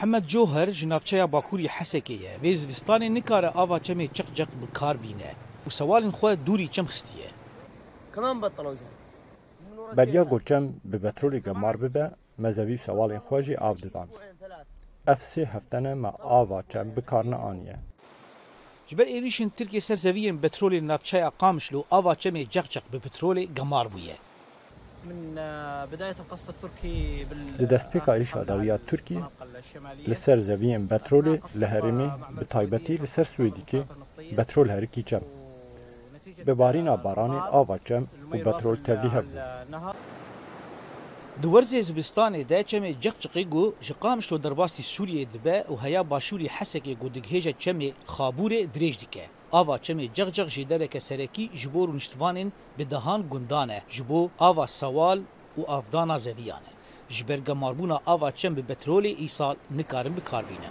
محمد جوهر جنافچه باکوری حسکی ویز وستان نکاره آوا چمه چق چق بکار بینه و سوال خو دوری چم خستیه کمان بطلوزه بریا گوچم به پترول گمار ببه مزوی سوال خوژی آو ددان اف سه هفتنه ما آوا چم بکار نه آنیه جبر ایریشن ترکی سر زویین پترول نافچه قامشلو آوا چمه چق چق به پترول گمار بویه من بداية القصف التركي بال... لدستبيق عريش عدويات تركي لسر زەویەن بەترۆلێ لە هەرێمێ بە تایبەتی لەسەر سوێدیکێ بەترۆل هەرکی چەم ببارینا بارانê ava çem û betrol tevlî hebû. Di werzê zivistanê de çemê ceqçiqî gu ji qamişo derbasî Sûriyê dibe û heya başûrî hesekê gu dighêje çemê xabûrê dirêj dike. Ava çemê ceqceq jê derekê serekî ji bo rûniştvanên bi dehan gundan e ji bo ava sawal û avdana zeviyan e. ji كبير لانه هذا النهر الوحيد îsal nikarin bikarbînin.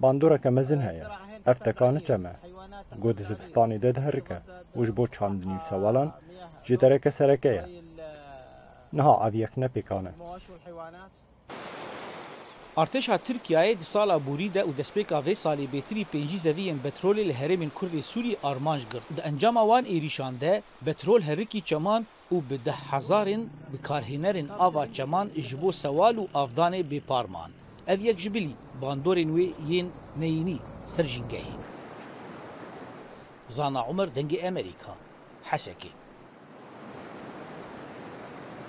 باندورەکە مەزن هەیە ئەفتەکانە چەمە گۆ دزبستانی دەد هەرکە وش بۆ چاندنی آه، سوالان جدەرەکە سەرەکەیە نها ئاویەک نەپێکانە ارتشا ترکیه دیسالا بوریده او دسپیکا وی سالی بهتری پنجی زویین بترول له هرمین کورد سوری ارمانج گرت د انجام وان ایریشانده بترول هرکی چمان او به ده هزارین بکارهینرین آوا چمان جبو سوال او افدان به پارمان اف یک جبلی باندورین وی یین نینی سرجینگهی زانا عمر دنگی امریکا حسکی